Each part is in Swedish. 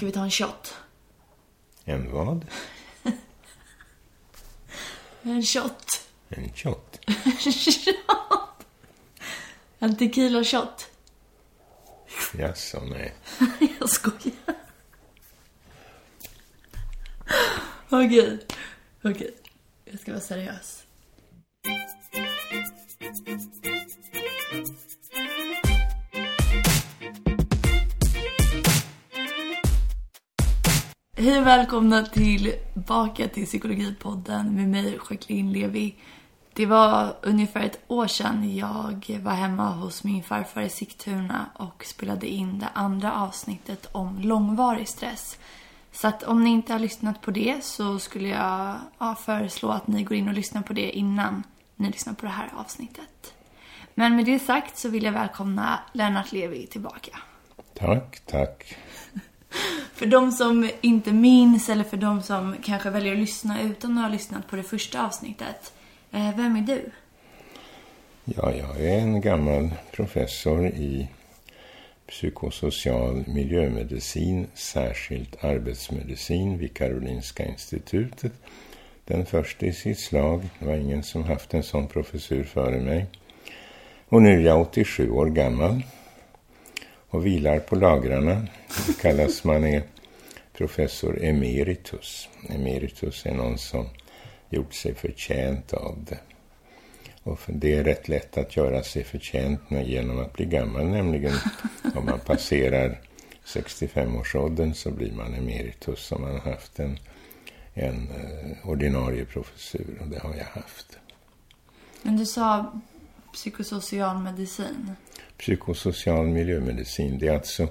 Ska vi ta en shot? En vad? En shot. En shot. shot. En tequila shot. Jaså, nej. Jag skojar. Okej. Okej. Jag ska vara seriös. Hej och välkomna tillbaka till Psykologipodden med mig, Jacqueline Levi. Det var ungefär ett år sedan jag var hemma hos min farfar i Sigtuna och spelade in det andra avsnittet om långvarig stress. Så att om ni inte har lyssnat på det så skulle jag ja, föreslå att ni går in och lyssnar på det innan ni lyssnar på det här avsnittet. Men med det sagt så vill jag välkomna Lennart Levi tillbaka. Tack, tack. För de som inte minns eller för de som kanske väljer att lyssna utan att ha lyssnat på det första avsnittet. Eh, vem är du? Ja, jag är en gammal professor i psykosocial miljömedicin, särskilt arbetsmedicin vid Karolinska institutet. Den första i sitt slag. Det var ingen som haft en sån professur före mig. Och nu är jag 87 år gammal och vilar på lagrarna. Det kallas man är professor emeritus. Emeritus är någon som gjort sig förtjänt av det. Och det är rätt lätt att göra sig förtjänt genom att bli gammal, nämligen om man passerar 65-årsåldern så blir man emeritus om man har haft en, en eh, ordinarie professur och det har jag haft. Men du sa psykosocial medicin. Psykosocial miljömedicin, det är alltså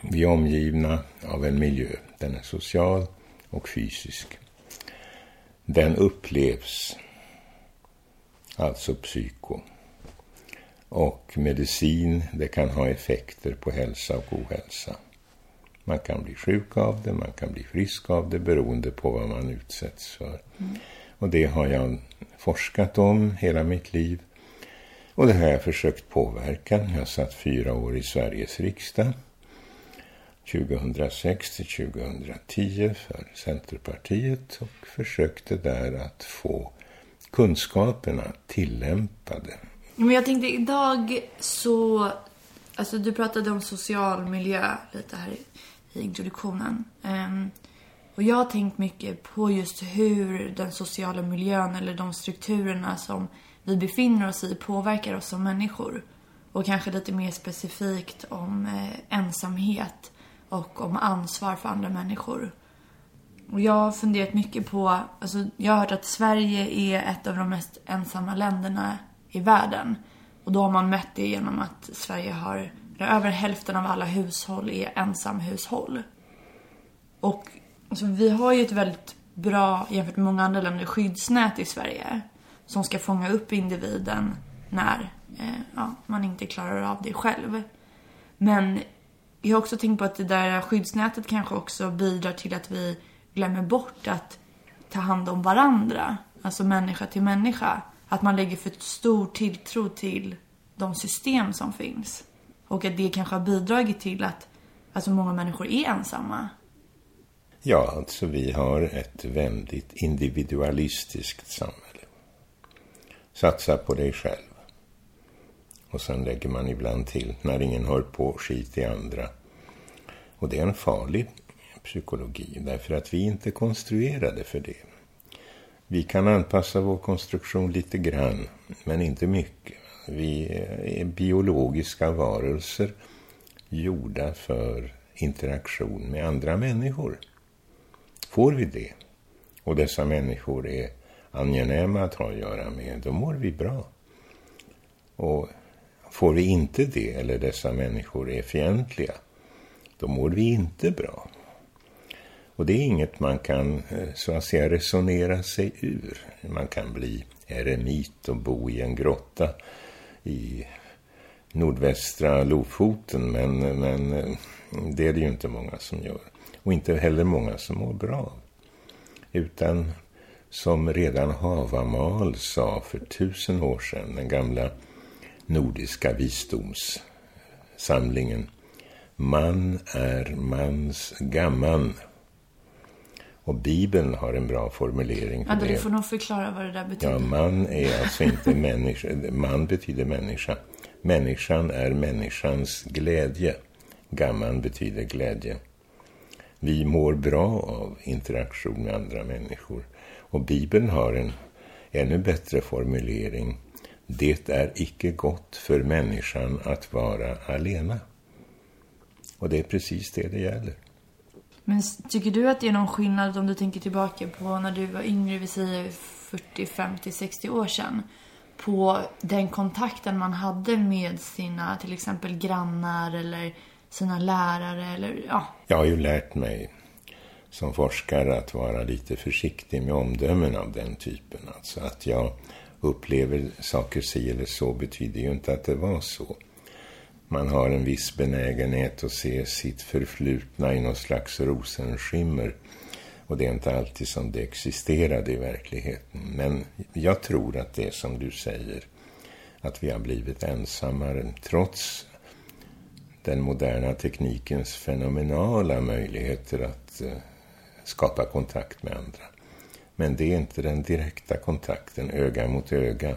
vi är omgivna av en miljö. Den är social och fysisk. Den upplevs, alltså psyko. Och medicin, det kan ha effekter på hälsa och ohälsa. Man kan bli sjuk av det, man kan bli frisk av det beroende på vad man utsätts för. Mm. Och det har jag forskat om hela mitt liv. Och det har jag försökt påverka. Jag satt fyra år i Sveriges riksdag. 2006 till 2010 för Centerpartiet och försökte där att få kunskaperna tillämpade. Men jag tänkte idag så, alltså du pratade om social miljö lite här i introduktionen. Ehm, och jag har tänkt mycket på just hur den sociala miljön eller de strukturerna som vi befinner oss i påverkar oss som människor. Och kanske lite mer specifikt om eh, ensamhet och om ansvar för andra människor. Och jag har funderat mycket på, alltså jag har hört att Sverige är ett av de mest ensamma länderna i världen. Och då har man mätt det genom att Sverige har, över hälften av alla hushåll är ensamhushåll. Och alltså, vi har ju ett väldigt bra, jämfört med många andra länder, skyddsnät i Sverige. Som ska fånga upp individen när eh, ja, man inte klarar av det själv. Men jag har också tänkt på att det där skyddsnätet kanske också bidrar till att vi glömmer bort att ta hand om varandra. Alltså människa till människa. Att man lägger för stor tilltro till de system som finns. Och att det kanske har bidragit till att alltså många människor är ensamma. Ja, alltså vi har ett väldigt individualistiskt samhälle. Satsa på dig själv. Och sen lägger man ibland till, när ingen hör på, skit i andra. Och det är en farlig psykologi, därför att vi inte är konstruerade för det. Vi kan anpassa vår konstruktion lite grann, men inte mycket. Vi är biologiska varelser gjorda för interaktion med andra människor. Får vi det, och dessa människor är angenäma att ha att göra med, då mår vi bra. Och får vi inte det, eller dessa människor är fientliga, då mår vi inte bra. Och det är inget man kan eh, så att säga resonera sig ur. Man kan bli eremit och bo i en grotta i nordvästra Lofoten, men, men eh, det är det ju inte många som gör. Och inte heller många som mår bra. Utan som redan Havamal sa för tusen år sedan, den gamla nordiska visdomssamlingen. Man är mans gamman. Och Bibeln har en bra formulering för ja, det. Du får nog förklara vad det där betyder. Ja, man är alltså inte människa. Man betyder människa. Människan är människans glädje. Gamman betyder glädje. Vi mår bra av interaktion med andra människor. Och Bibeln har en ännu bättre formulering. Det är icke gott för människan att vara alena. Och det är precis det det gäller. Men tycker du att det är någon skillnad om du tänker tillbaka på när du var yngre, vi säger 40, 50, 60 år sedan? På den kontakten man hade med sina till exempel grannar eller sina lärare eller ja. Jag har ju lärt mig som forskare att vara lite försiktig med omdömen av den typen. Alltså att jag upplever saker si eller så betyder ju inte att det var så. Man har en viss benägenhet att se sitt förflutna i någon slags rosenskimmer. Och det är inte alltid som det existerade i verkligheten. Men jag tror att det är som du säger. Att vi har blivit ensammare trots den moderna teknikens fenomenala möjligheter att eh, skapa kontakt med andra. Men det är inte den direkta kontakten öga mot öga.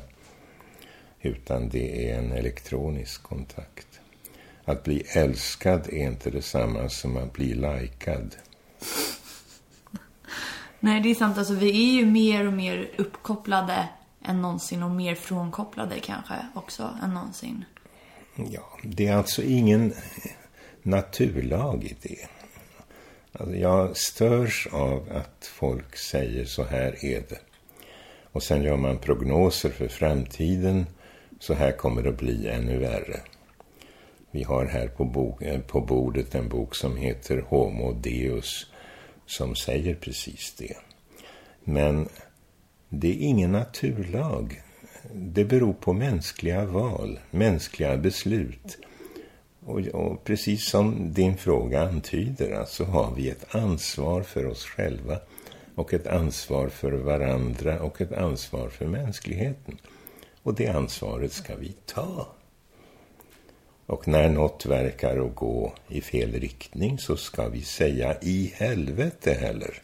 Utan det är en elektronisk kontakt. Att bli älskad är inte detsamma som att bli likad. Nej, det är sant. Alltså, vi är ju mer och mer uppkopplade än någonsin och mer frånkopplade kanske också än någonsin. Ja, det är alltså ingen naturlag i det. Alltså, jag störs av att folk säger så här är det. Och sen gör man prognoser för framtiden. Så här kommer det att bli ännu värre. Vi har här på, bok, eh, på bordet en bok som heter Homo Deus som säger precis det. Men det är ingen naturlag. Det beror på mänskliga val, mänskliga beslut. Och, och, precis som din fråga antyder, alltså har vi ett ansvar för oss själva och ett ansvar för varandra och ett ansvar för mänskligheten. Och det ansvaret ska vi ta. Och när något verkar att gå i fel riktning så ska vi säga i helvete heller.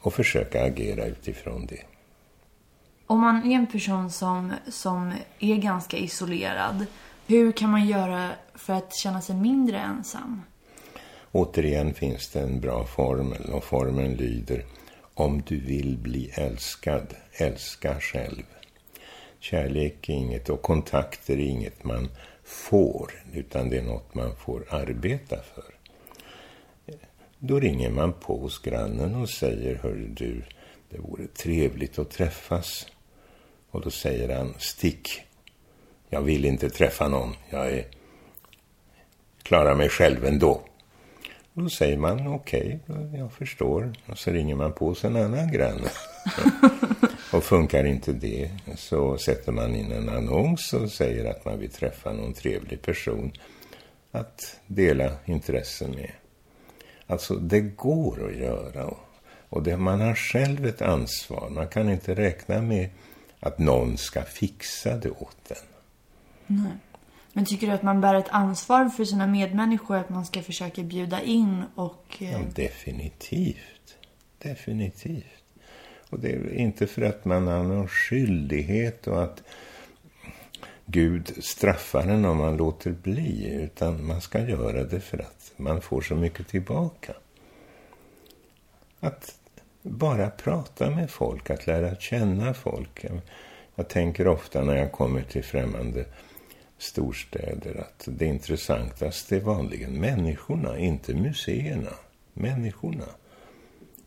Och försöka agera utifrån det. Om man är en person som, som är ganska isolerad, hur kan man göra för att känna sig mindre ensam? Återigen finns det en bra formel och formeln lyder Om du vill bli älskad, älska själv. Kärlek är inget och kontakter är inget man får, utan det är något man får arbeta för. Då ringer man på hos grannen och säger, hör du, det vore trevligt att träffas. Och då säger han, stick. Jag vill inte träffa någon. Jag är, klarar mig själv ändå. Då säger man, okej, okay, jag förstår. Och så ringer man på en annan granne. Och funkar inte det så sätter man in en annons och säger att man vill träffa någon trevlig person att dela intressen med. Alltså det går att göra och det, man har själv ett ansvar. Man kan inte räkna med att någon ska fixa det åt en. Nej. Men tycker du att man bär ett ansvar för sina medmänniskor att man ska försöka bjuda in och... Eh... Ja, definitivt. Definitivt. Och det är inte för att man har någon skyldighet och att Gud straffar en om man låter bli. Utan man ska göra det för att man får så mycket tillbaka. Att bara prata med folk, att lära känna folk. Jag tänker ofta när jag kommer till främmande storstäder att det intressantaste är vanligen människorna, inte museerna. Människorna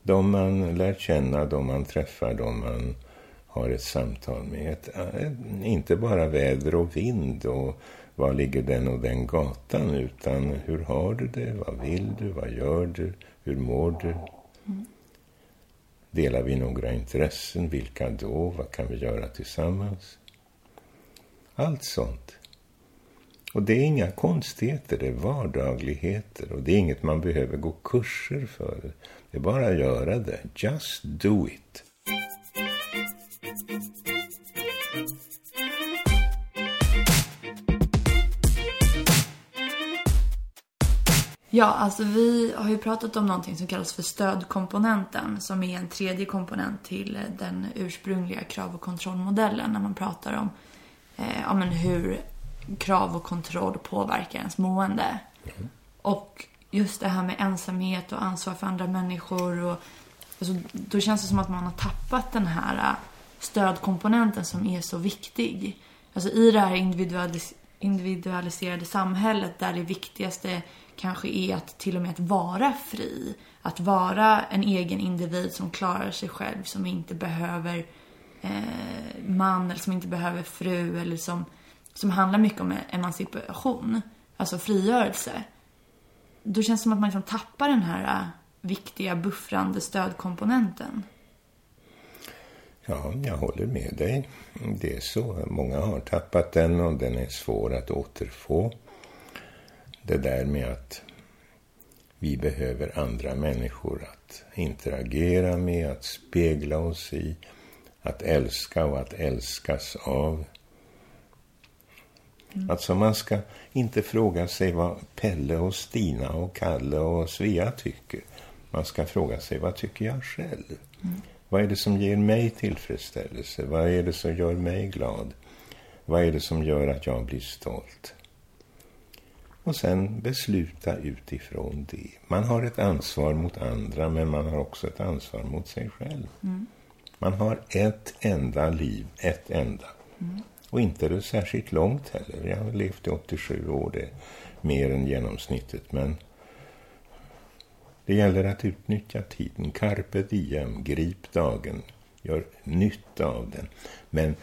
de man lär känna, de man träffar, de man har ett samtal med. Ett, inte bara väder och vind och var ligger den och den gatan utan hur har du det, vad vill du, vad gör du, hur mår du? Delar vi några intressen, vilka då, vad kan vi göra tillsammans? Allt sånt. Och det är inga konstigheter, det är vardagligheter och det är inget man behöver gå kurser för. Det är bara att göra det. Just do it. Ja, alltså vi har ju pratat om någonting som kallas för stödkomponenten som är en tredje komponent till den ursprungliga krav och kontrollmodellen när man pratar om eh, ja, men hur krav och kontroll påverkar ens mående. Mm. Och just det här med ensamhet och ansvar för andra människor och alltså, då känns det som att man har tappat den här stödkomponenten som är så viktig. Alltså i det här individualis individualiserade samhället där det viktigaste kanske är att till och med att vara fri. Att vara en egen individ som klarar sig själv, som inte behöver eh, man eller som inte behöver fru eller som, som handlar mycket om emancipation, alltså frigörelse. Då känns det som att man liksom tappar den här äh, viktiga buffrande stödkomponenten. Ja, jag håller med dig. Det är så. Många har tappat den och den är svår att återfå. Det där med att vi behöver andra människor att interagera med, att spegla oss i, att älska och att älskas av. Mm. Alltså man ska inte fråga sig vad Pelle och Stina och Kalle och Svea tycker. Man ska fråga sig vad tycker jag själv? Mm. Vad är det som ger mig tillfredsställelse? Vad är det som gör mig glad? Vad är det som gör att jag blir stolt? Och sen besluta utifrån det. Man har ett ansvar mot andra men man har också ett ansvar mot sig själv. Mm. Man har ett enda liv, ett enda. Mm. Och inte är det särskilt långt heller. Jag har levt i 87 år, det är mer än genomsnittet. Men det gäller att utnyttja tiden. Carpe diem, grip dagen. Gör nytta av den. Men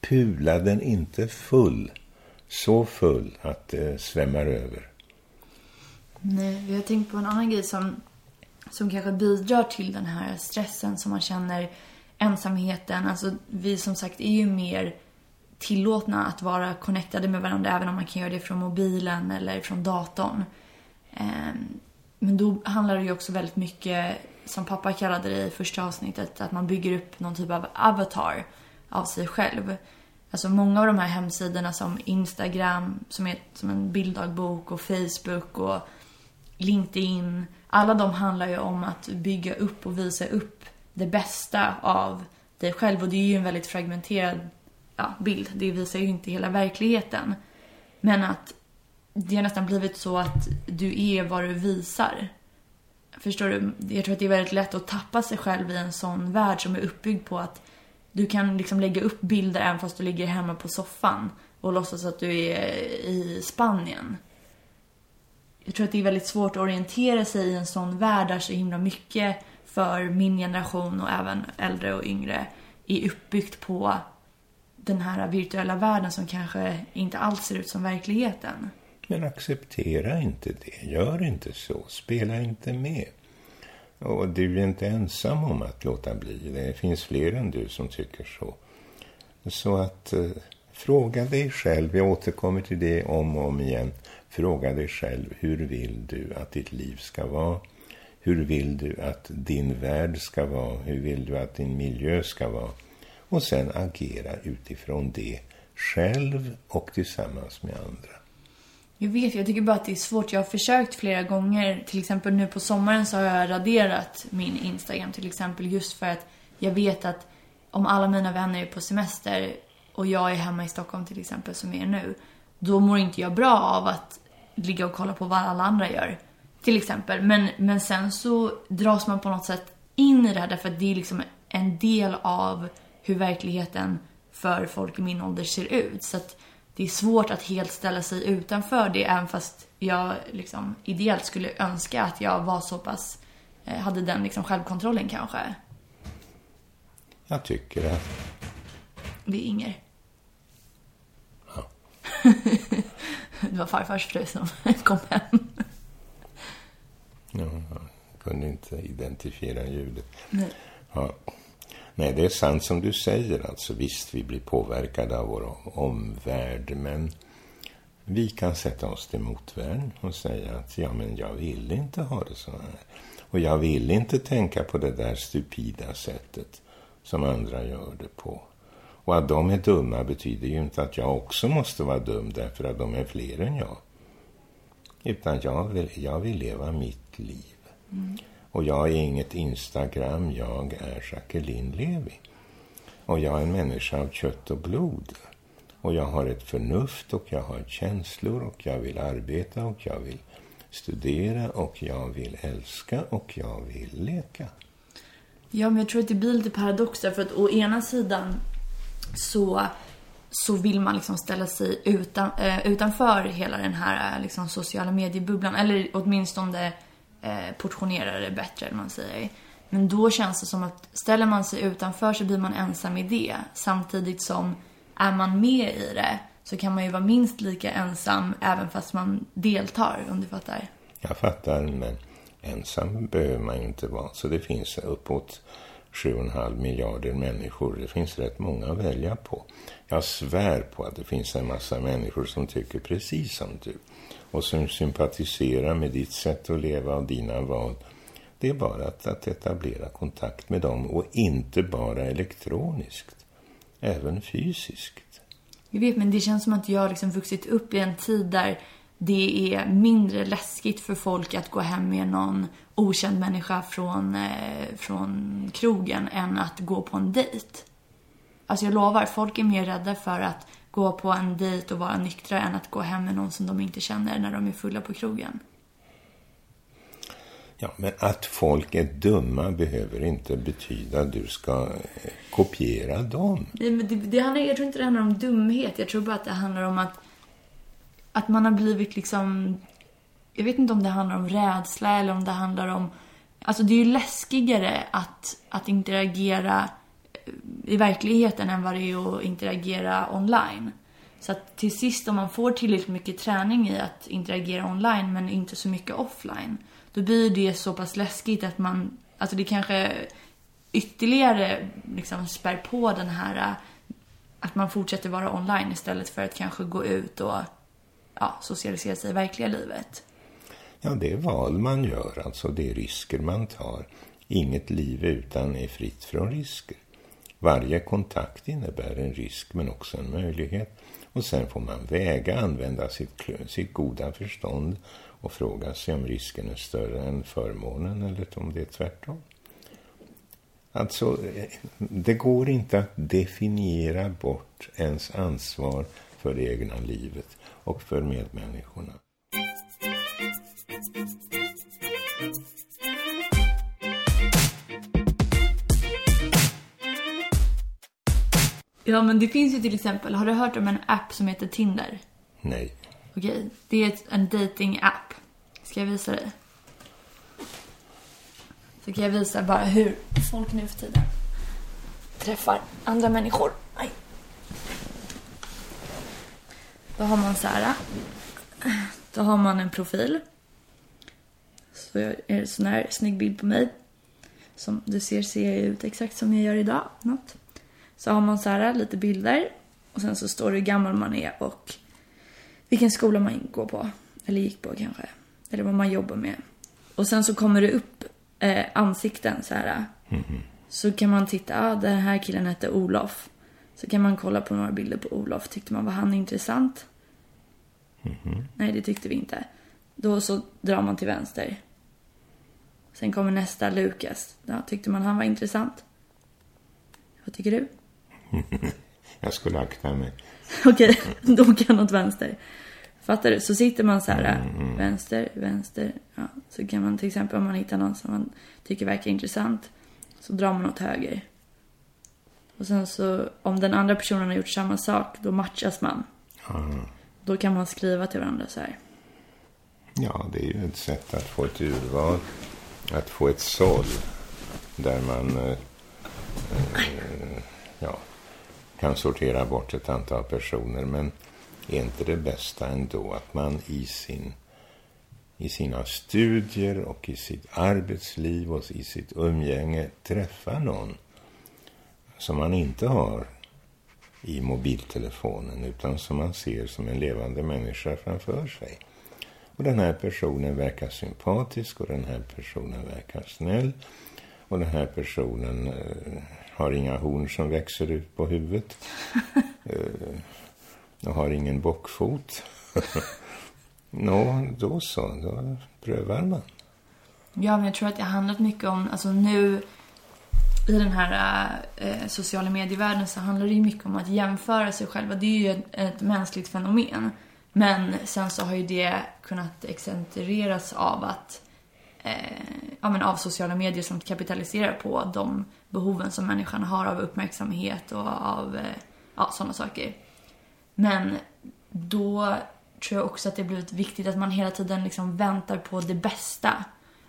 pula den inte full. Så full att det svämmar över. Nej, vi har tänkt på en annan grej som, som kanske bidrar till den här stressen som man känner. Ensamheten. Alltså vi som sagt är ju mer tillåtna att vara connectade med varandra även om man kan göra det från mobilen eller från datorn. Ehm, men då handlar det ju också väldigt mycket, som pappa kallade det i första avsnittet, att man bygger upp någon typ av avatar av sig själv. Alltså många av de här hemsidorna som Instagram, som är som en bilddagbok och Facebook och LinkedIn. Alla de handlar ju om att bygga upp och visa upp det bästa av dig själv. Och det är ju en väldigt fragmenterad ja, bild. Det visar ju inte hela verkligheten. Men att det har nästan blivit så att du är vad du visar. Förstår du? Jag tror att det är väldigt lätt att tappa sig själv i en sån värld som är uppbyggd på att du kan liksom lägga upp bilder även fast du ligger hemma på soffan och låtsas att du är i Spanien. Jag tror att det är väldigt svårt att orientera sig i en sån värld där så himla mycket för min generation och även äldre och yngre är uppbyggt på den här virtuella världen som kanske inte alls ser ut som verkligheten. Men acceptera inte det. Gör inte så. Spela inte med. Och du är inte ensam om att låta bli. Det finns fler än du som tycker så. Så att eh, fråga dig själv. Jag återkommer till det om och om igen. Fråga dig själv. Hur vill du att ditt liv ska vara? Hur vill du att din värld ska vara? Hur vill du att din miljö ska vara? Och sen agera utifrån det själv och tillsammans med andra. Jag vet, jag tycker bara att det är svårt. Jag har försökt flera gånger. Till exempel nu på sommaren så har jag raderat min Instagram till exempel just för att jag vet att om alla mina vänner är på semester och jag är hemma i Stockholm till exempel som är nu. Då mår inte jag bra av att ligga och kolla på vad alla andra gör. Till exempel. Men, men sen så dras man på något sätt in i det här därför att det är liksom en del av hur verkligheten för folk i min ålder ser ut. Så att det är svårt att helt ställa sig utanför det även fast jag liksom ideellt skulle önska att jag var så pass, eh, hade den liksom självkontrollen kanske. Jag tycker det. Det är Inger. Ja. det var farfars fru som kom hem. Ja, jag kunde inte identifiera ljudet. Nej. Ja. Nej, det är sant som du säger. Alltså visst, vi blir påverkade av vår omvärld, men vi kan sätta oss till motvärn och säga att ja, men jag vill inte ha det så här. Och jag vill inte tänka på det där stupida sättet som andra gör det på. Och att de är dumma betyder ju inte att jag också måste vara dum därför att de är fler än jag. Utan jag vill, jag vill leva mitt liv. Mm. Och jag är inget Instagram, jag är Jacqueline Levi. Och jag är en människa av kött och blod. Och jag har ett förnuft och jag har känslor och jag vill arbeta och jag vill studera och jag vill älska och jag vill leka. Ja, men jag tror att det blir lite paradox där, för att å ena sidan så, så vill man liksom ställa sig utan, eh, utanför hela den här eh, liksom, sociala mediebubblan, eller åtminstone eh, portionera det bättre, eller man säger. Men då känns det som att ställer man sig utanför så blir man ensam i det, samtidigt som är man med i det så kan man ju vara minst lika ensam även fast man deltar, om du fattar. Jag fattar, men ensam behöver man ju inte vara. Så det finns uppåt 7,5 miljarder människor. Det finns rätt många att välja på. Jag svär på att det finns en massa människor som tycker precis som du. Och som sympatiserar med ditt sätt att leva och dina val. Det är bara att, att etablera kontakt med dem och inte bara elektroniskt. Även fysiskt. Jag vet, men det känns som att jag har liksom vuxit upp i en tid där det är mindre läskigt för folk att gå hem med någon okänd människa från, eh, från krogen än att gå på en dejt. Alltså jag lovar, folk är mer rädda för att gå på en dejt och vara nyktra än att gå hem med någon som de inte känner när de är fulla på krogen. Ja, men att folk är dumma behöver inte betyda att du ska eh, kopiera dem. Nej, men det, det handlar, jag tror inte det handlar om dumhet. Jag tror bara att det handlar om att, att man har blivit liksom... Jag vet inte om det handlar om rädsla eller om det handlar om... Alltså det är ju läskigare att, att interagera i verkligheten än vad det är att interagera online. Så att till sist om man får tillräckligt mycket träning i att interagera online men inte så mycket offline då blir det så pass läskigt att man, alltså det kanske ytterligare liksom spär på den här att man fortsätter vara online istället för att kanske gå ut och ja, socialisera sig i verkliga livet. Ja, det är val man gör, alltså det är risker man tar. Inget liv utan är fritt från risker. Varje kontakt innebär en risk men också en möjlighet. Och sen får man väga, använda sitt, sitt goda förstånd och fråga sig om risken är större än förmånen eller om det är tvärtom. Alltså, eh, det går inte att definiera bort ens ansvar för det egna livet och för medmänniskorna. Ja, men det finns ju till exempel, har du hört om en app som heter Tinder? Nej. Okej, det är en dating-app. Ska jag visa dig? Så kan jag visa bara hur folk nu för tiden träffar andra människor. Aj. Då har man så här. Då har man en profil. Så är det sån här snygg bild på mig. Som du ser ser jag ut exakt som jag gör idag. Något. Så har man så här lite bilder. Och sen så står det hur gammal man är och vilken skola man går på. Eller gick på kanske. Eller vad man jobbar med. Och sen så kommer det upp eh, ansikten så här. Mm. Så kan man titta, ah, den här killen hette Olof. Så kan man kolla på några bilder på Olof. Tyckte man var han intressant? Mm. Nej, det tyckte vi inte. Då så drar man till vänster. Sen kommer nästa, Lukas. Ja, tyckte man han var intressant? Vad tycker du? Jag skulle akta mig. Okej, då kan åt vänster. Fattar du? Så sitter man så här, vänster, vänster. Ja, så kan man till exempel om man hittar någon som man tycker verkar intressant. Så drar man åt höger. Och sen så, om den andra personen har gjort samma sak, då matchas man. Ja. Då kan man skriva till varandra så här. Ja, det är ju ett sätt att få ett urval. Att få ett såll. Där man eh, eh, ja, kan sortera bort ett antal personer. Men är inte det bästa ändå att man i, sin, i sina studier och i sitt arbetsliv och i sitt umgänge träffar någon som man inte har i mobiltelefonen utan som man ser som en levande människa framför sig. Och den här personen verkar sympatisk och den här personen verkar snäll. Och den här personen eh, har inga horn som växer ut på huvudet. eh, och har ingen bockfot. Nå, då så. Då prövar man. Ja, men jag tror att det har handlat mycket om, alltså nu i den här eh, sociala medievärlden så handlar det ju mycket om att jämföra sig själva. Det är ju ett, ett mänskligt fenomen. Men sen så har ju det kunnat accentueras av att eh, ja, men av sociala medier som kapitaliserar på de behoven som människan har av uppmärksamhet och av eh, ja, sådana saker. Men då tror jag också att det blivit viktigt att man hela tiden liksom väntar på det bästa.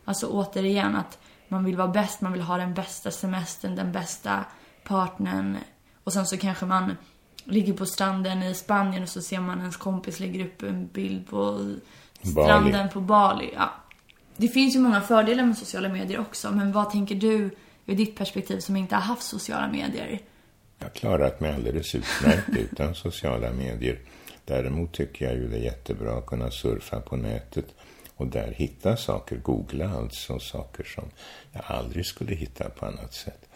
Alltså återigen att man vill vara bäst, man vill ha den bästa semestern, den bästa partnern. Och sen så kanske man ligger på stranden i Spanien och så ser man ens kompis lägger upp en bild på stranden Bali. på Bali. Ja. Det finns ju många fördelar med sociala medier också, men vad tänker du ur ditt perspektiv som inte har haft sociala medier? Jag har klarat mig alldeles utmärkt utan sociala medier. Däremot tycker jag ju det är jättebra att kunna surfa på nätet och där hitta saker, googla alltså saker som jag aldrig skulle hitta på annat sätt.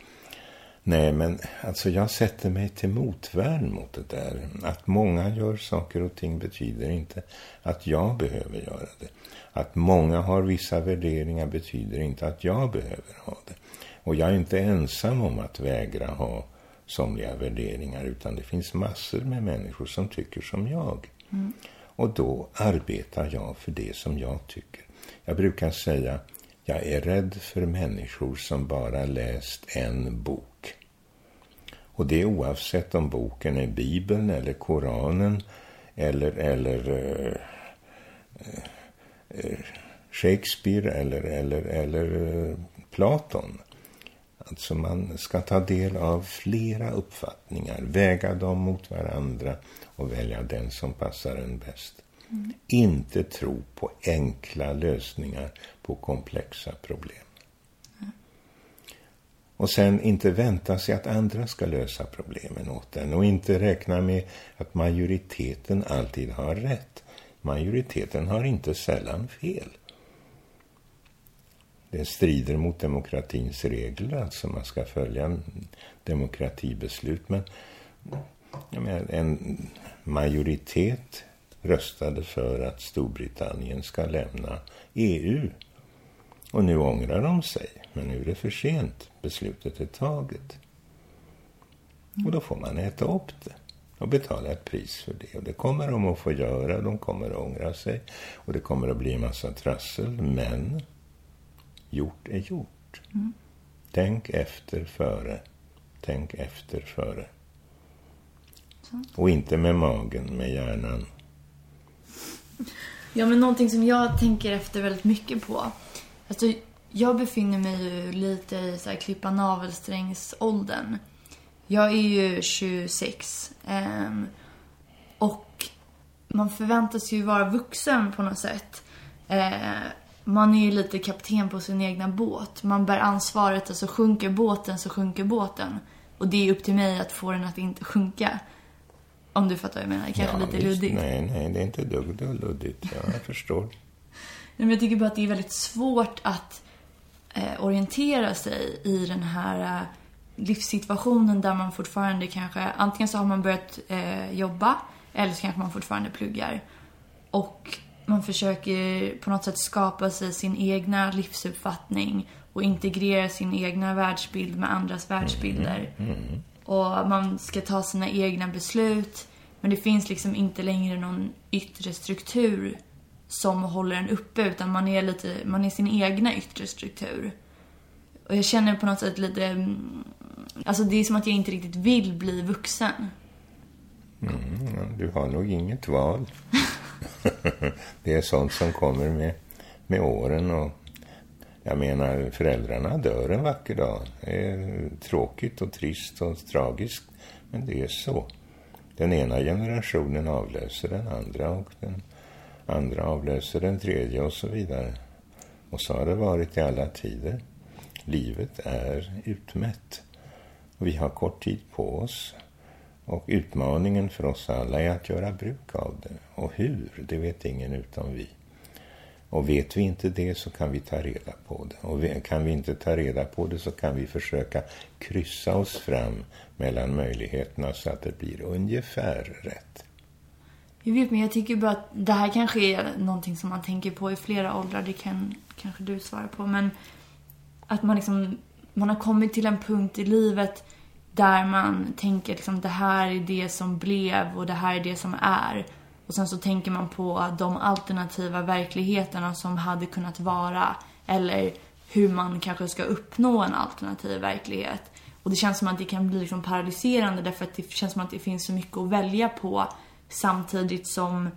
Nej, men alltså jag sätter mig till motvärn mot det där. Att många gör saker och ting betyder inte att jag behöver göra det. Att många har vissa värderingar betyder inte att jag behöver ha det. Och jag är inte ensam om att vägra ha somliga värderingar utan det finns massor med människor som tycker som jag. Mm. Och då arbetar jag för det som jag tycker. Jag brukar säga, jag är rädd för människor som bara läst en bok. Och det oavsett om boken är Bibeln eller Koranen eller, eller uh, uh, Shakespeare eller, eller, eller uh, Platon. Alltså man ska ta del av flera uppfattningar, väga dem mot varandra och välja den som passar en bäst. Mm. Inte tro på enkla lösningar på komplexa problem. Mm. Och sen inte vänta sig att andra ska lösa problemen åt en och inte räkna med att majoriteten alltid har rätt. Majoriteten har inte sällan fel. Det strider mot demokratins regler, alltså man ska följa demokratibeslut. Men menar, en majoritet röstade för att Storbritannien ska lämna EU. Och nu ångrar de sig, men nu är det för sent. Beslutet är taget. Och då får man äta upp det och betala ett pris för det. Och det kommer de att få göra, de kommer att ångra sig och det kommer att bli en massa trassel, men gjort är gjort. Mm. Tänk efter före. Tänk efter före. Så. Och inte med magen, med hjärnan. Ja, men någonting som jag tänker efter väldigt mycket på. Alltså, jag befinner mig ju lite i så här klippa navelsträngsåldern. Jag är ju 26. Eh, och man förväntas ju vara vuxen på något sätt. Eh, man är ju lite kapten på sin egna båt. Man bär ansvaret, alltså sjunker båten så sjunker båten. Och det är upp till mig att få den att inte sjunka. Om du fattar vad jag menar. Kanske ja, lite visst, luddigt. Nej, nej, det är inte dugg luddigt. Ja, jag förstår. men jag tycker bara att det är väldigt svårt att eh, orientera sig i den här eh, livssituationen där man fortfarande kanske, antingen så har man börjat eh, jobba eller så kanske man fortfarande pluggar. Och man försöker på något sätt skapa sig sin egna livsuppfattning och integrera sin egna världsbild med andras världsbilder. Mm, mm, mm. Och man ska ta sina egna beslut. Men det finns liksom inte längre någon yttre struktur som håller en uppe utan man är lite, man är sin egna yttre struktur. Och jag känner på något sätt lite, mm, alltså det är som att jag inte riktigt vill bli vuxen. Mm, du har nog inget val. det är sånt som kommer med, med åren och jag menar, föräldrarna dör en vacker dag. Det är tråkigt och trist och tragiskt, men det är så. Den ena generationen avlöser den andra och den andra avlöser den tredje och så vidare. Och så har det varit i alla tider. Livet är utmätt. Vi har kort tid på oss. Och utmaningen för oss alla är att göra bruk av det. Och hur, det vet ingen utom vi. Och vet vi inte det så kan vi ta reda på det. Och kan vi inte ta reda på det så kan vi försöka kryssa oss fram mellan möjligheterna så att det blir ungefär rätt. Jag vet, men jag tycker bara att det här kanske är någonting som man tänker på i flera åldrar. Det kan kanske du svara på. Men att man liksom, man har kommit till en punkt i livet där man tänker liksom det här är det som blev och det här är det som är. Och sen så tänker man på de alternativa verkligheterna som hade kunnat vara. Eller hur man kanske ska uppnå en alternativ verklighet. Och det känns som att det kan bli liksom paralyserande därför att det känns som att det finns så mycket att välja på. Samtidigt som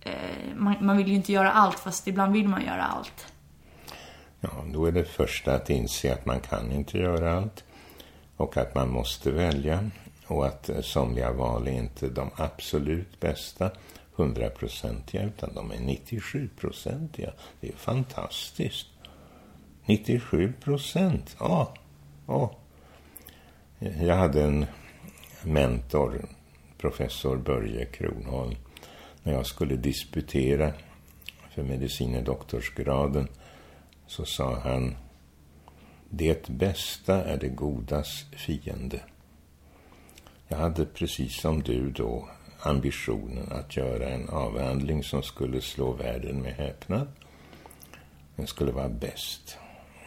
eh, man, man vill ju inte göra allt fast ibland vill man göra allt. Ja, då är det första att inse att man kan inte göra allt och att man måste välja och att eh, somliga val är inte de absolut bästa hundraprocentiga utan de är 97-procentiga. Det är fantastiskt. 97 procent. Ja, ja. Jag hade en mentor, professor Börje Kronholm, när jag skulle disputera för medicine doktorsgraden så sa han det bästa är det godas fiende. Jag hade precis som du då ambitionen att göra en avhandling som skulle slå världen med häpnad. Den skulle vara bäst.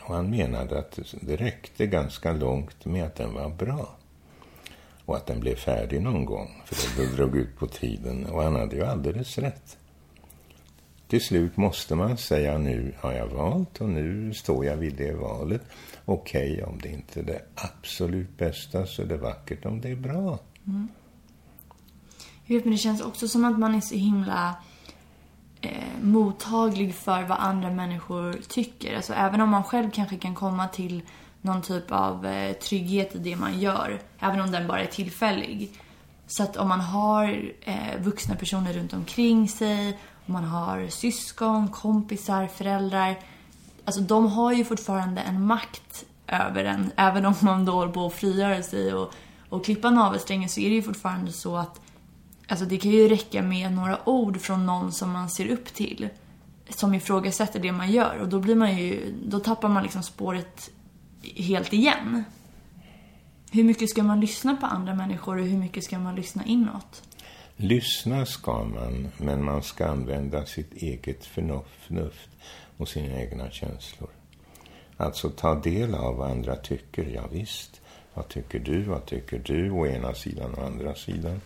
Och han menade att det räckte ganska långt med att den var bra. Och att den blev färdig någon gång, för det drog ut på tiden. Och han hade ju alldeles rätt. Till slut måste man säga nu har jag valt och nu står jag vid det valet. Okej, okay, om det inte är det absolut bästa så är det vackert om det är bra. Mm. Jag vet, men det känns också som att man är så himla eh, mottaglig för vad andra människor tycker. Alltså även om man själv kanske kan komma till någon typ av eh, trygghet i det man gör, även om den bara är tillfällig. Så att om man har eh, vuxna personer runt omkring sig, om man har syskon, kompisar, föräldrar. Alltså de har ju fortfarande en makt över en. Även om man då håller på att frigöra sig och, och klippa navelsträngen så är det ju fortfarande så att Alltså det kan ju räcka med några ord från någon som man ser upp till. Som ifrågasätter det man gör och då blir man ju, då tappar man liksom spåret helt igen. Hur mycket ska man lyssna på andra människor och hur mycket ska man lyssna inåt? Lyssna ska man, men man ska använda sitt eget förnuft och sina egna känslor. Alltså ta del av vad andra tycker, ja visst. Vad tycker du, vad tycker du, å ena sidan och andra sidan.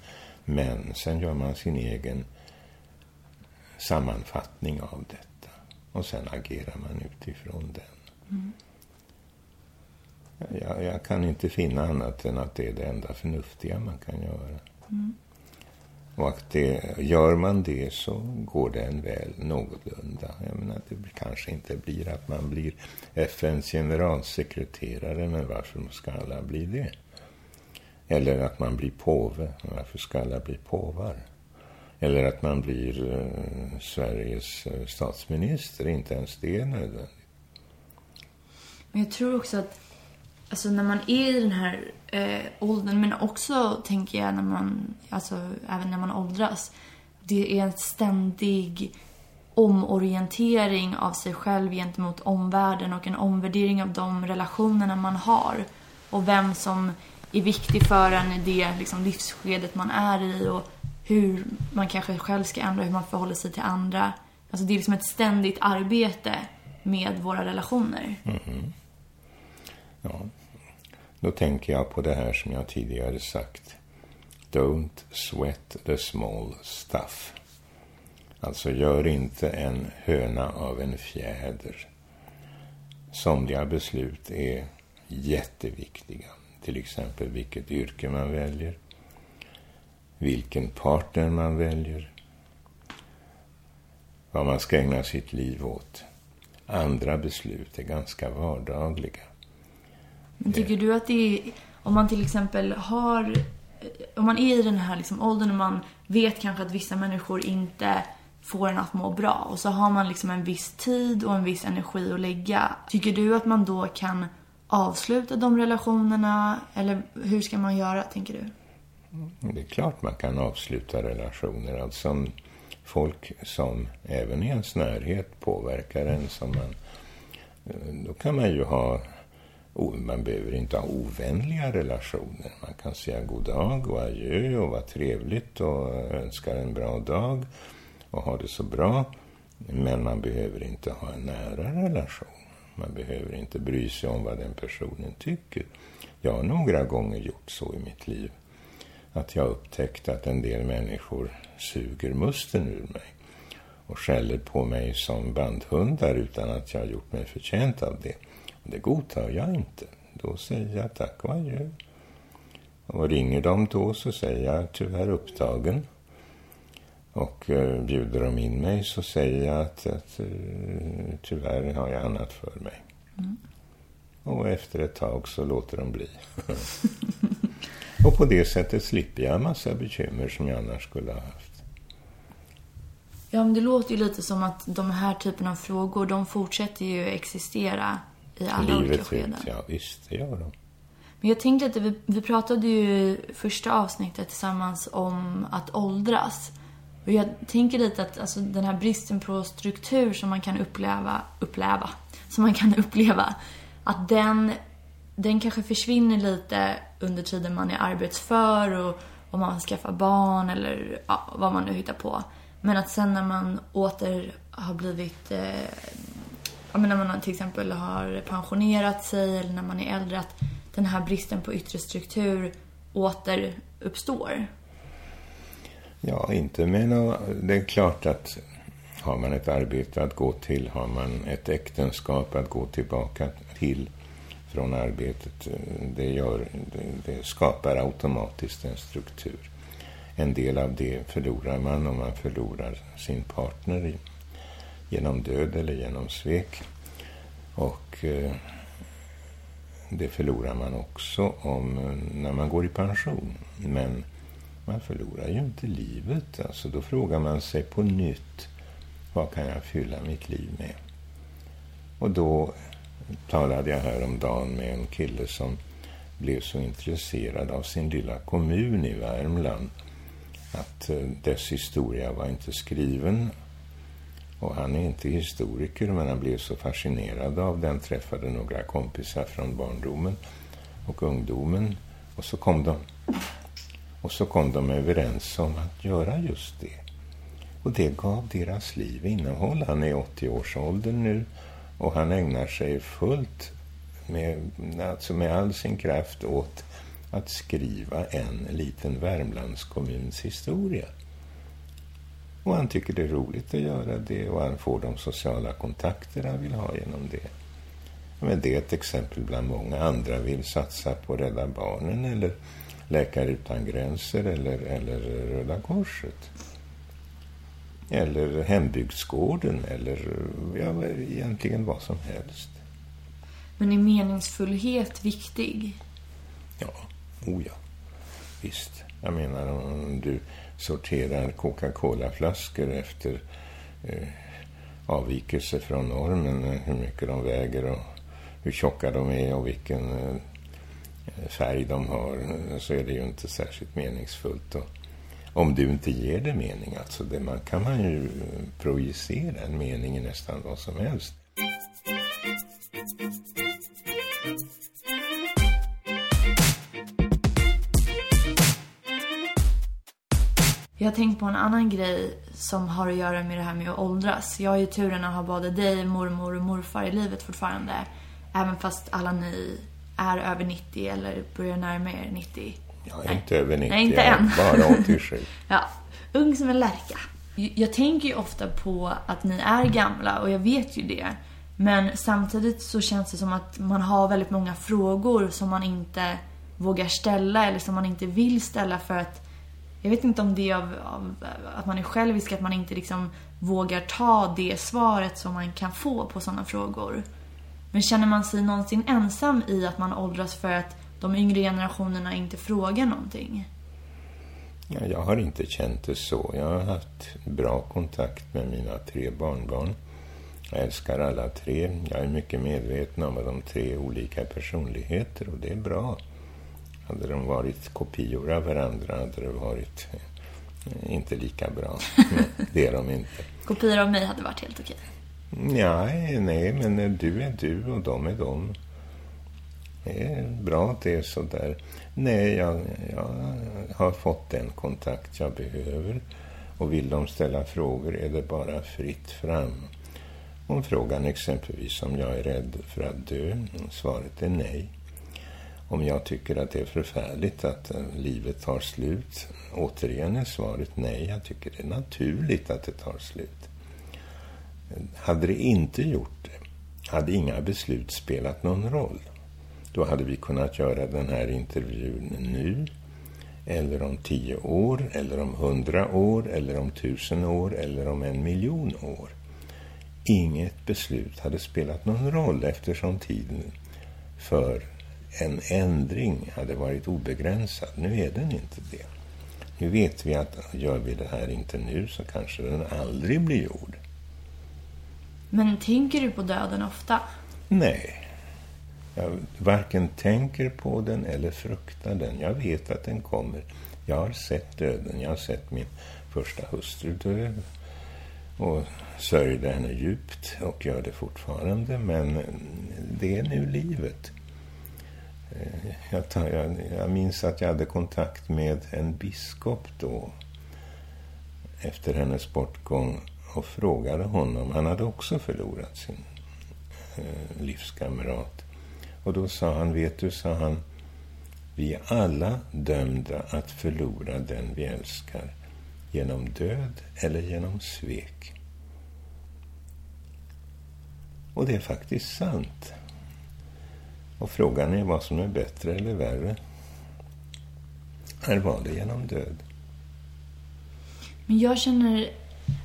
Men sen gör man sin egen sammanfattning av detta. Och sen agerar man utifrån den. Mm. Jag, jag, kan inte finna annat än att det är det enda förnuftiga man kan göra. Mm. Och att det, gör man det så går det en väl någorlunda. Jag menar, det kanske inte blir att man blir FNs generalsekreterare, men varför ska alla bli det? Eller att man blir påve. Varför ska alla bli påvar? Eller att man blir eh, Sveriges eh, statsminister. Inte ens det är nödvändigt. Men jag tror också att alltså när man är i den här eh, åldern, men också tänker jag när man, alltså även när man åldras. Det är en ständig omorientering av sig själv gentemot omvärlden och en omvärdering av de relationerna man har. Och vem som är viktig för en i det liksom, livsskedet man är i och hur man kanske själv ska ändra hur man förhåller sig till andra. Alltså det är liksom ett ständigt arbete med våra relationer. Mm. Ja, då tänker jag på det här som jag tidigare sagt. Don't sweat the small stuff. Alltså gör inte en höna av en fjäder. Somliga beslut är jätteviktiga. Till exempel vilket yrke man väljer, vilken partner man väljer, vad man ska ägna sitt liv åt. Andra beslut är ganska vardagliga. Men tycker du att det är, om man till exempel har, om man är i den här liksom åldern och man vet kanske att vissa människor inte får en att må bra och så har man liksom en viss tid och en viss energi att lägga. Tycker du att man då kan avsluta de relationerna? Eller hur ska man göra, tänker du? Mm, det är klart man kan avsluta relationer. Alltså folk som även i ens närhet påverkar en som man... Eh, då kan man ju ha man behöver inte ha ovänliga relationer. Man kan säga god dag och adjö och vara trevligt och önska en bra dag och ha det så bra. Men man behöver inte ha en nära relation. Man behöver inte bry sig om vad den personen tycker. Jag har några gånger gjort så i mitt liv. Att jag upptäckt att en del människor suger musten ur mig och skäller på mig som bandhundar utan att jag har gjort mig förtjänt av det. Det godtar jag inte. Då säger jag tack och adjö. Och ringer de då så säger jag tyvärr upptagen. Och uh, bjuder de in mig så säger jag att, att uh, tyvärr har jag annat för mig. Mm. Och efter ett tag så låter de bli. och på det sättet slipper jag en massa bekymmer som jag annars skulle ha haft. Ja, men det låter ju lite som att de här typen av frågor, de fortsätter ju existera i alla Livet olika skeden. Ut, ja, visst, det gör de. Men jag tänkte lite, vi, vi pratade ju första avsnittet tillsammans om att åldras. Och jag tänker lite att alltså, den här bristen på struktur som man kan uppleva, uppleva, som man kan uppleva, att den, den kanske försvinner lite under tiden man är arbetsför och om man skaffar barn eller ja, vad man nu hittar på. Men att sen när man åter har blivit, eh, ja men när man till exempel har pensionerat sig eller när man är äldre, att den här bristen på yttre struktur åter uppstår. Ja, inte med något, Det är klart att har man ett arbete att gå till, har man ett äktenskap att gå tillbaka till från arbetet, det, gör, det skapar automatiskt en struktur. En del av det förlorar man om man förlorar sin partner genom död eller genom svek. Och eh, det förlorar man också om, eh, när man går i pension. Men man förlorar ju inte livet. Alltså då frågar man sig på nytt, vad kan jag fylla mitt liv med? Och då talade jag häromdagen med en kille som blev så intresserad av sin lilla kommun i Värmland att eh, dess historia var inte skriven. Och han är inte historiker, men han blev så fascinerad av den. Träffade några kompisar från barndomen och ungdomen. Och så kom de, och så kom de överens om att göra just det. Och det gav deras liv innehåll. Han är 80-årsåldern nu och han ägnar sig fullt med, alltså med all sin kraft åt att skriva en liten Värmlandskommuns historia. Och han tycker det är roligt att göra det och han får de sociala kontakter han vill ha genom det. Men det är ett exempel bland många. Andra vill satsa på Rädda Barnen eller Läkare Utan Gränser eller, eller Röda Korset. Eller Hembygdsgården eller ja, egentligen vad som helst. Men är meningsfullhet viktig? Ja, oh ja. Visst. Jag menar om du sorterar Coca-Cola-flaskor efter eh, avvikelse från normen, eh, hur mycket de väger och hur tjocka de är och vilken eh, färg de har, eh, så är det ju inte särskilt meningsfullt. Och om du inte ger det mening, alltså det man kan man ju eh, projicera en mening i nästan vad som helst. Jag har tänkt på en annan grej som har att göra med det här med att åldras. Jag har ju turen att ha både dig, mormor och morfar i livet fortfarande. Även fast alla ni är över 90 eller börjar närma er 90. Jag är Nej. inte över 90, Nej, inte än. bara 87. ja, ung som en lärka. Jag tänker ju ofta på att ni är gamla och jag vet ju det. Men samtidigt så känns det som att man har väldigt många frågor som man inte vågar ställa eller som man inte vill ställa för att jag vet inte om det är av, av, att man är självisk, att man inte liksom vågar ta det svaret som man kan få på sådana frågor. Men känner man sig någonsin ensam i att man åldras för att de yngre generationerna inte frågar någonting? Ja, jag har inte känt det så. Jag har haft bra kontakt med mina tre barnbarn. Jag älskar alla tre. Jag är mycket medveten om att de tre olika personligheter och det är bra. Hade de varit kopior av varandra hade det varit eh, inte lika bra. Men det är de inte. Kopior av mig hade varit helt okej. Nej, nej, men du är du och de är de. Det är bra att det är så där. Nej, jag, jag har fått den kontakt jag behöver. Och vill de ställa frågor är det bara fritt fram. Om frågan exempelvis om jag är rädd för att dö, svaret är nej. Om jag tycker att det är förfärligt att eh, livet tar slut, återigen är svaret nej. Jag tycker det är naturligt att det tar slut. Hade det inte gjort det, hade inga beslut spelat någon roll. Då hade vi kunnat göra den här intervjun nu, eller om tio år, eller om hundra år, eller om tusen år, eller om en miljon år. Inget beslut hade spelat någon roll eftersom tiden för en ändring hade varit obegränsad. Nu är den inte det. Nu vet vi att gör vi det här inte nu så kanske den aldrig blir gjord. Men tänker du på döden ofta? Nej. Jag varken tänker på den eller fruktar den. Jag vet att den kommer. Jag har sett döden. Jag har sett min första hustru dö. Och sörjde henne djupt och gör det fortfarande. Men det är nu livet. Jag, tar, jag, jag minns att jag hade kontakt med en biskop då efter hennes bortgång och frågade honom. Han hade också förlorat sin eh, livskamrat. Och då sa han, vet du, sa han, vi är alla dömda att förlora den vi älskar genom död eller genom svek. Och det är faktiskt sant. Och frågan är vad som är bättre eller värre. Här var det genom död. Men jag känner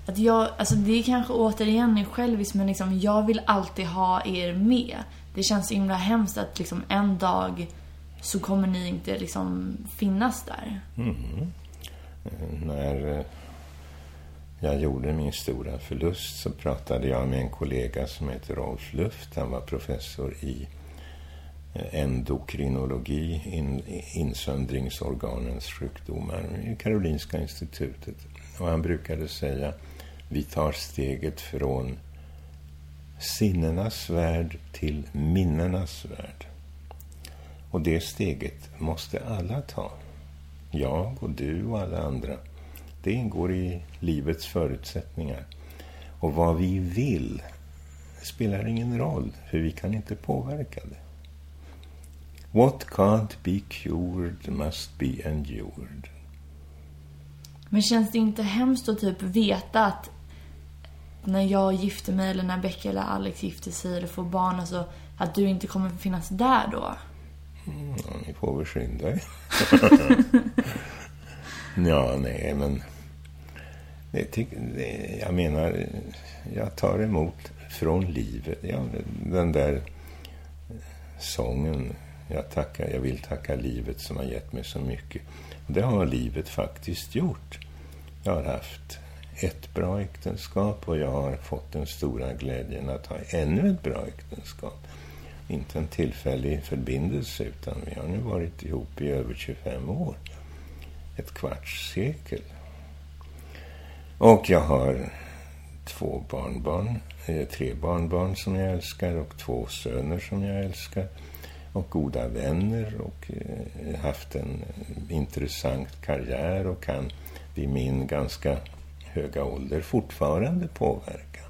att jag, alltså det är kanske återigen är själviskt men liksom jag vill alltid ha er med. Det känns så himla hemskt att liksom en dag så kommer ni inte liksom finnas där. Mm. När eh, jag gjorde min stora förlust så pratade jag med en kollega som heter Rolf Luft. Han var professor i endokrinologi, in, insöndringsorganens sjukdomar i Karolinska institutet. Och han brukade säga vi tar steget från sinnenas värld till minnenas värld. Och det steget måste alla ta. Jag och du och alla andra. Det ingår i livets förutsättningar. Och vad vi vill spelar ingen roll, för vi kan inte påverka det. What can't be cured must be endured. Men känns det inte hemskt att typ veta att när jag gifter mig eller när Becka eller Alex gifter sig eller får barn, alltså att du inte kommer finnas där då? Mm, ja, ni får väl skynda er. ja, nej, men... Det, det, jag menar, jag tar emot från livet. Ja, den där sången jag, tackar, jag vill tacka livet som har gett mig så mycket. Och det har livet faktiskt gjort. Jag har haft ett bra äktenskap och jag har fått den stora glädjen att ha ännu ett bra äktenskap. Inte en tillfällig förbindelse utan vi har nu varit ihop i över 25 år. Ett kvarts sekel. Och jag har två barnbarn, eh, tre barnbarn som jag älskar och två söner som jag älskar och goda vänner och eh, haft en eh, intressant karriär och kan vid min ganska höga ålder fortfarande påverka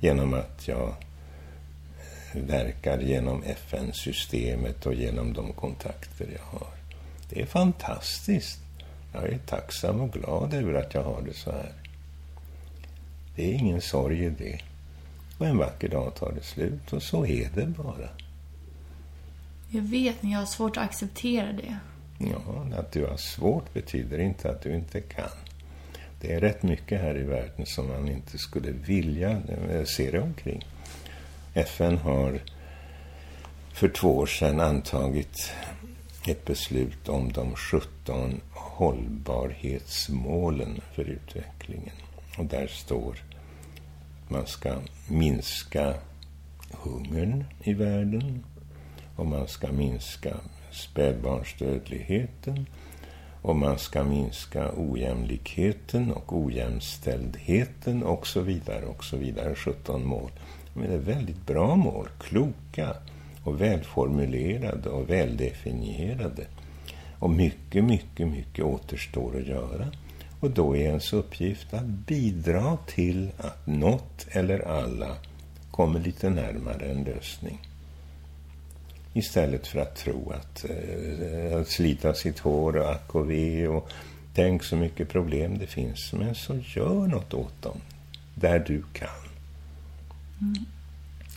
genom att jag eh, verkar genom FN-systemet och genom de kontakter jag har. Det är fantastiskt. Jag är tacksam och glad över att jag har det så här. Det är ingen sorg i det. Och en vacker dag tar det slut och så är det bara. Jag vet, men jag har svårt att acceptera det. Ja, att du har svårt betyder inte att du inte kan. Det är rätt mycket här i världen som man inte skulle vilja eh, se det omkring. FN har för två år sedan antagit ett beslut om de 17 hållbarhetsmålen för utvecklingen. Och där står att man ska minska hungern i världen, och man ska minska spädbarnsdödligheten och man ska minska ojämlikheten och ojämställdheten och så vidare och så vidare. 17 mål. Men det är väldigt bra mål, kloka och välformulerade och väldefinierade. Och mycket, mycket, mycket återstår att göra. Och då är ens uppgift att bidra till att något eller alla kommer lite närmare en lösning. Istället för att tro att, eh, att slita sitt hår och ack och ve och tänk så mycket problem det finns. Men så gör något åt dem där du kan. Mm.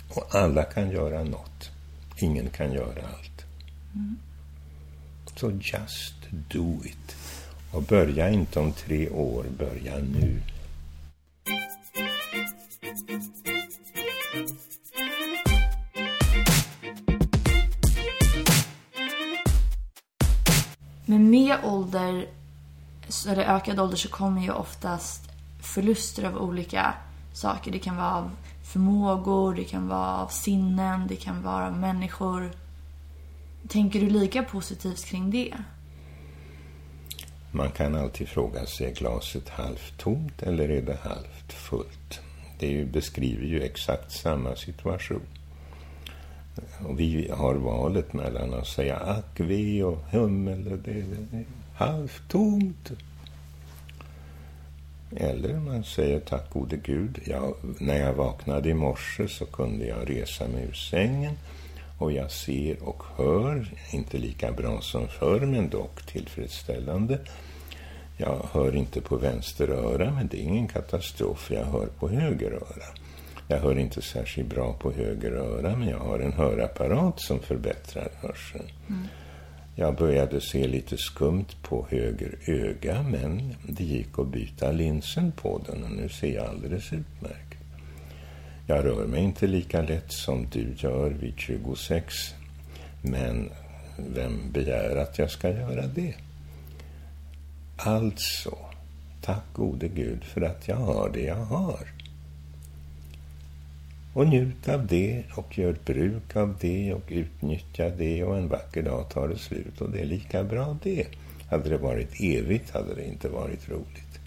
Och alla kan göra något. Ingen kan göra allt. Mm. Så just do it. Och börja inte om tre år, börja nu. Men med ålder, eller ökad ålder, så kommer ju oftast förluster av olika saker. Det kan vara av förmågor, det kan vara av sinnen, det kan vara av människor. Tänker du lika positivt kring det? Man kan alltid fråga sig, är glaset halvt tomt eller är det halvt fullt? Det beskriver ju exakt samma situation. Och vi har valet mellan att säga ack, ve och hum eller det är halvtomt. Eller man säger tack gode Gud. Jag, när jag vaknade i morse så kunde jag resa mig ur sängen och jag ser och hör, inte lika bra som förr men dock tillfredsställande. Jag hör inte på vänster öra men det är ingen katastrof, jag hör på höger öra. Jag hör inte särskilt bra på höger öra men jag har en hörapparat som förbättrar hörseln. Mm. Jag började se lite skumt på höger öga men det gick att byta linsen på den och nu ser jag alldeles utmärkt. Jag rör mig inte lika lätt som du gör vid 26 men vem begär att jag ska göra det? Alltså, tack gode Gud för att jag har det jag har. Och njut av det och gör bruk av det och utnyttja det och en vacker dag tar det slut och det är lika bra det. Hade det varit evigt hade det inte varit roligt.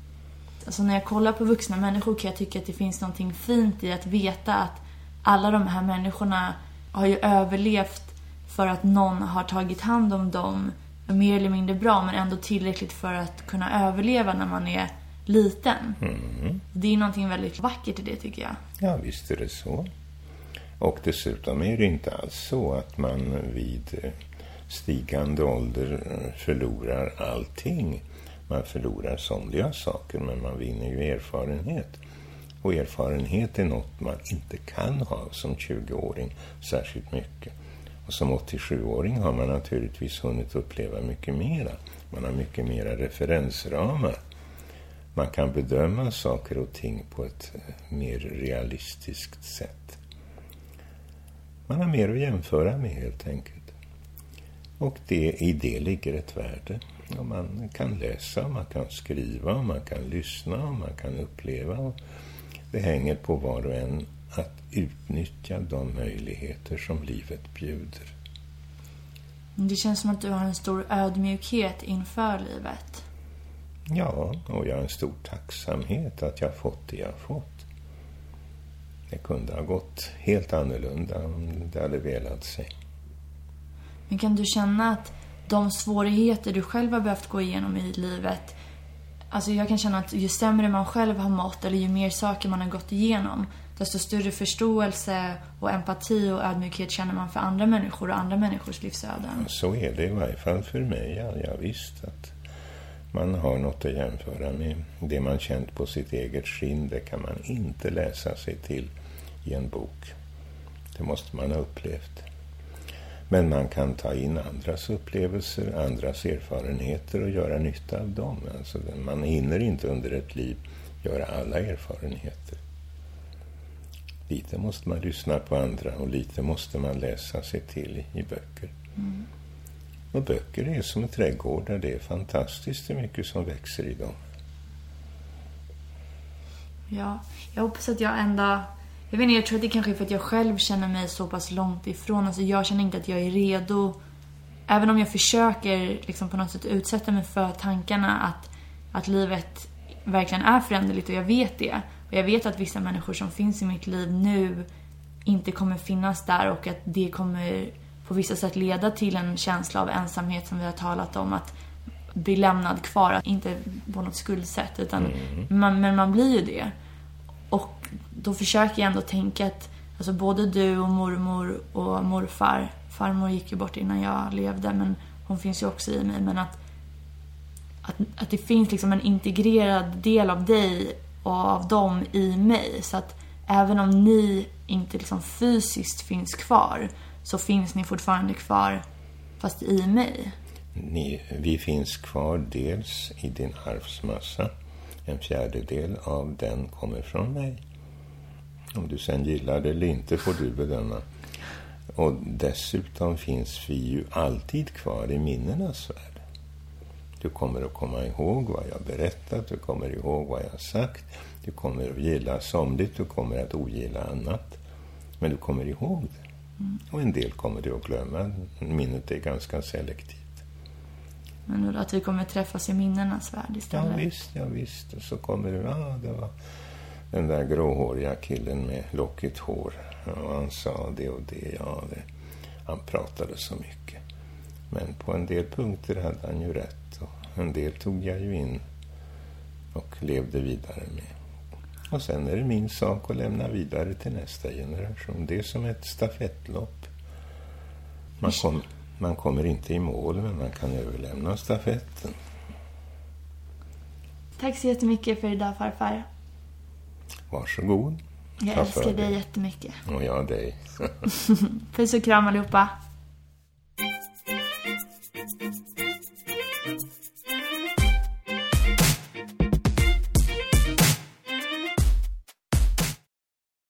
Alltså när jag kollar på vuxna människor kan jag tycka att det finns någonting fint i att veta att alla de här människorna har ju överlevt för att någon har tagit hand om dem mer eller mindre bra men ändå tillräckligt för att kunna överleva när man är liten. Mm. Det är någonting väldigt vackert i det tycker jag. Ja, visst är det så. Och dessutom är det inte alls så att man vid eh, stigande ålder eh, förlorar allting. Man förlorar somliga saker men man vinner ju erfarenhet. Och erfarenhet är något man inte kan ha som 20-åring särskilt mycket. Och som 87-åring har man naturligtvis hunnit uppleva mycket mera. Man har mycket mera referensramar man kan bedöma saker och ting på ett eh, mer realistiskt sätt. Man har mer att jämföra med helt enkelt. Och det, i det ligger ett värde. Och man kan läsa, man kan skriva, man kan lyssna, man kan uppleva. Det hänger på var och en att utnyttja de möjligheter som livet bjuder. Det känns som att du har en stor ödmjukhet inför livet. Ja, och jag har en stor tacksamhet att jag fått det jag fått. Det kunde ha gått helt annorlunda om det hade velat sig. Men kan du känna att de svårigheter du själv har behövt gå igenom i livet Alltså jag kan känna att ju sämre man själv har mått eller ju mer saker man har gått igenom desto större förståelse och empati och ödmjukhet känner man för andra människor och andra människors livsöden. Så är det i varje fall för mig. Ja, jag visst att man har något att jämföra med. Det man känt på sitt eget skinn, det kan man inte läsa sig till i en bok. Det måste man ha upplevt. Men man kan ta in andras upplevelser, andras erfarenheter och göra nytta av dem. Alltså, man hinner inte under ett liv göra alla erfarenheter. Lite måste man lyssna på andra och lite måste man läsa sig till i, böcker. Mm. Och böcker är som trädgårdar. Det är fantastiskt hur mycket som växer i dem. Ja, jag hoppas att jag ändå... Jag vet inte, jag tror att det kanske är för att jag själv känner mig så pass långt ifrån. Alltså jag känner inte att jag är redo. Även om jag försöker liksom på något sätt utsätta mig för tankarna att, att livet verkligen är föränderligt och jag vet det. Och jag vet att vissa människor som finns i mitt liv nu inte kommer finnas där och att det kommer på vissa sätt leda till en känsla av ensamhet som vi har talat om. Att bli lämnad kvar, inte på något skuldsätt utan Mm. man, men man blir ju det. Och då försöker jag ändå tänka att alltså både du och mormor och morfar, farmor gick ju bort innan jag levde men hon finns ju också i mig, men att att, att det finns liksom en integrerad del av dig och av dem i mig. Så att även om ni inte liksom fysiskt finns kvar så finns ni fortfarande kvar fast i mig. Ni, vi finns kvar dels i din arvsmassa. En fjärdedel av den kommer från mig. Om du sen gillar det eller inte får du bedöma. Och dessutom finns vi ju alltid kvar i minnenas värld. Du kommer att komma ihåg vad jag berättat, du kommer ihåg vad jag sagt. Du kommer att gilla somligt, du kommer att ogilla annat. Men du kommer ihåg det. Och en del kommer du att glömma. Minnet är ganska selektivt. Men att vi kommer träffas i minnenas värld Ja, istället. visst, ja, visst. Och så kommer du, ah, det var den där gråhåriga killen med lockigt hår. Och han sa det och det, ja, det. Han pratade så mycket. Men på en del punkter hade han ju rätt. Och en del tog jag ju in och levde vidare med. Och sen är det min sak att lämna vidare till nästa generation. Det är som ett stafettlopp. Man, kom, man kommer inte i mål, men man kan överlämna stafetten. Tack så jättemycket för idag farfar. Varsågod. Jag Ta älskar dig. jättemycket. Och jag dig. Puss och kram allihopa.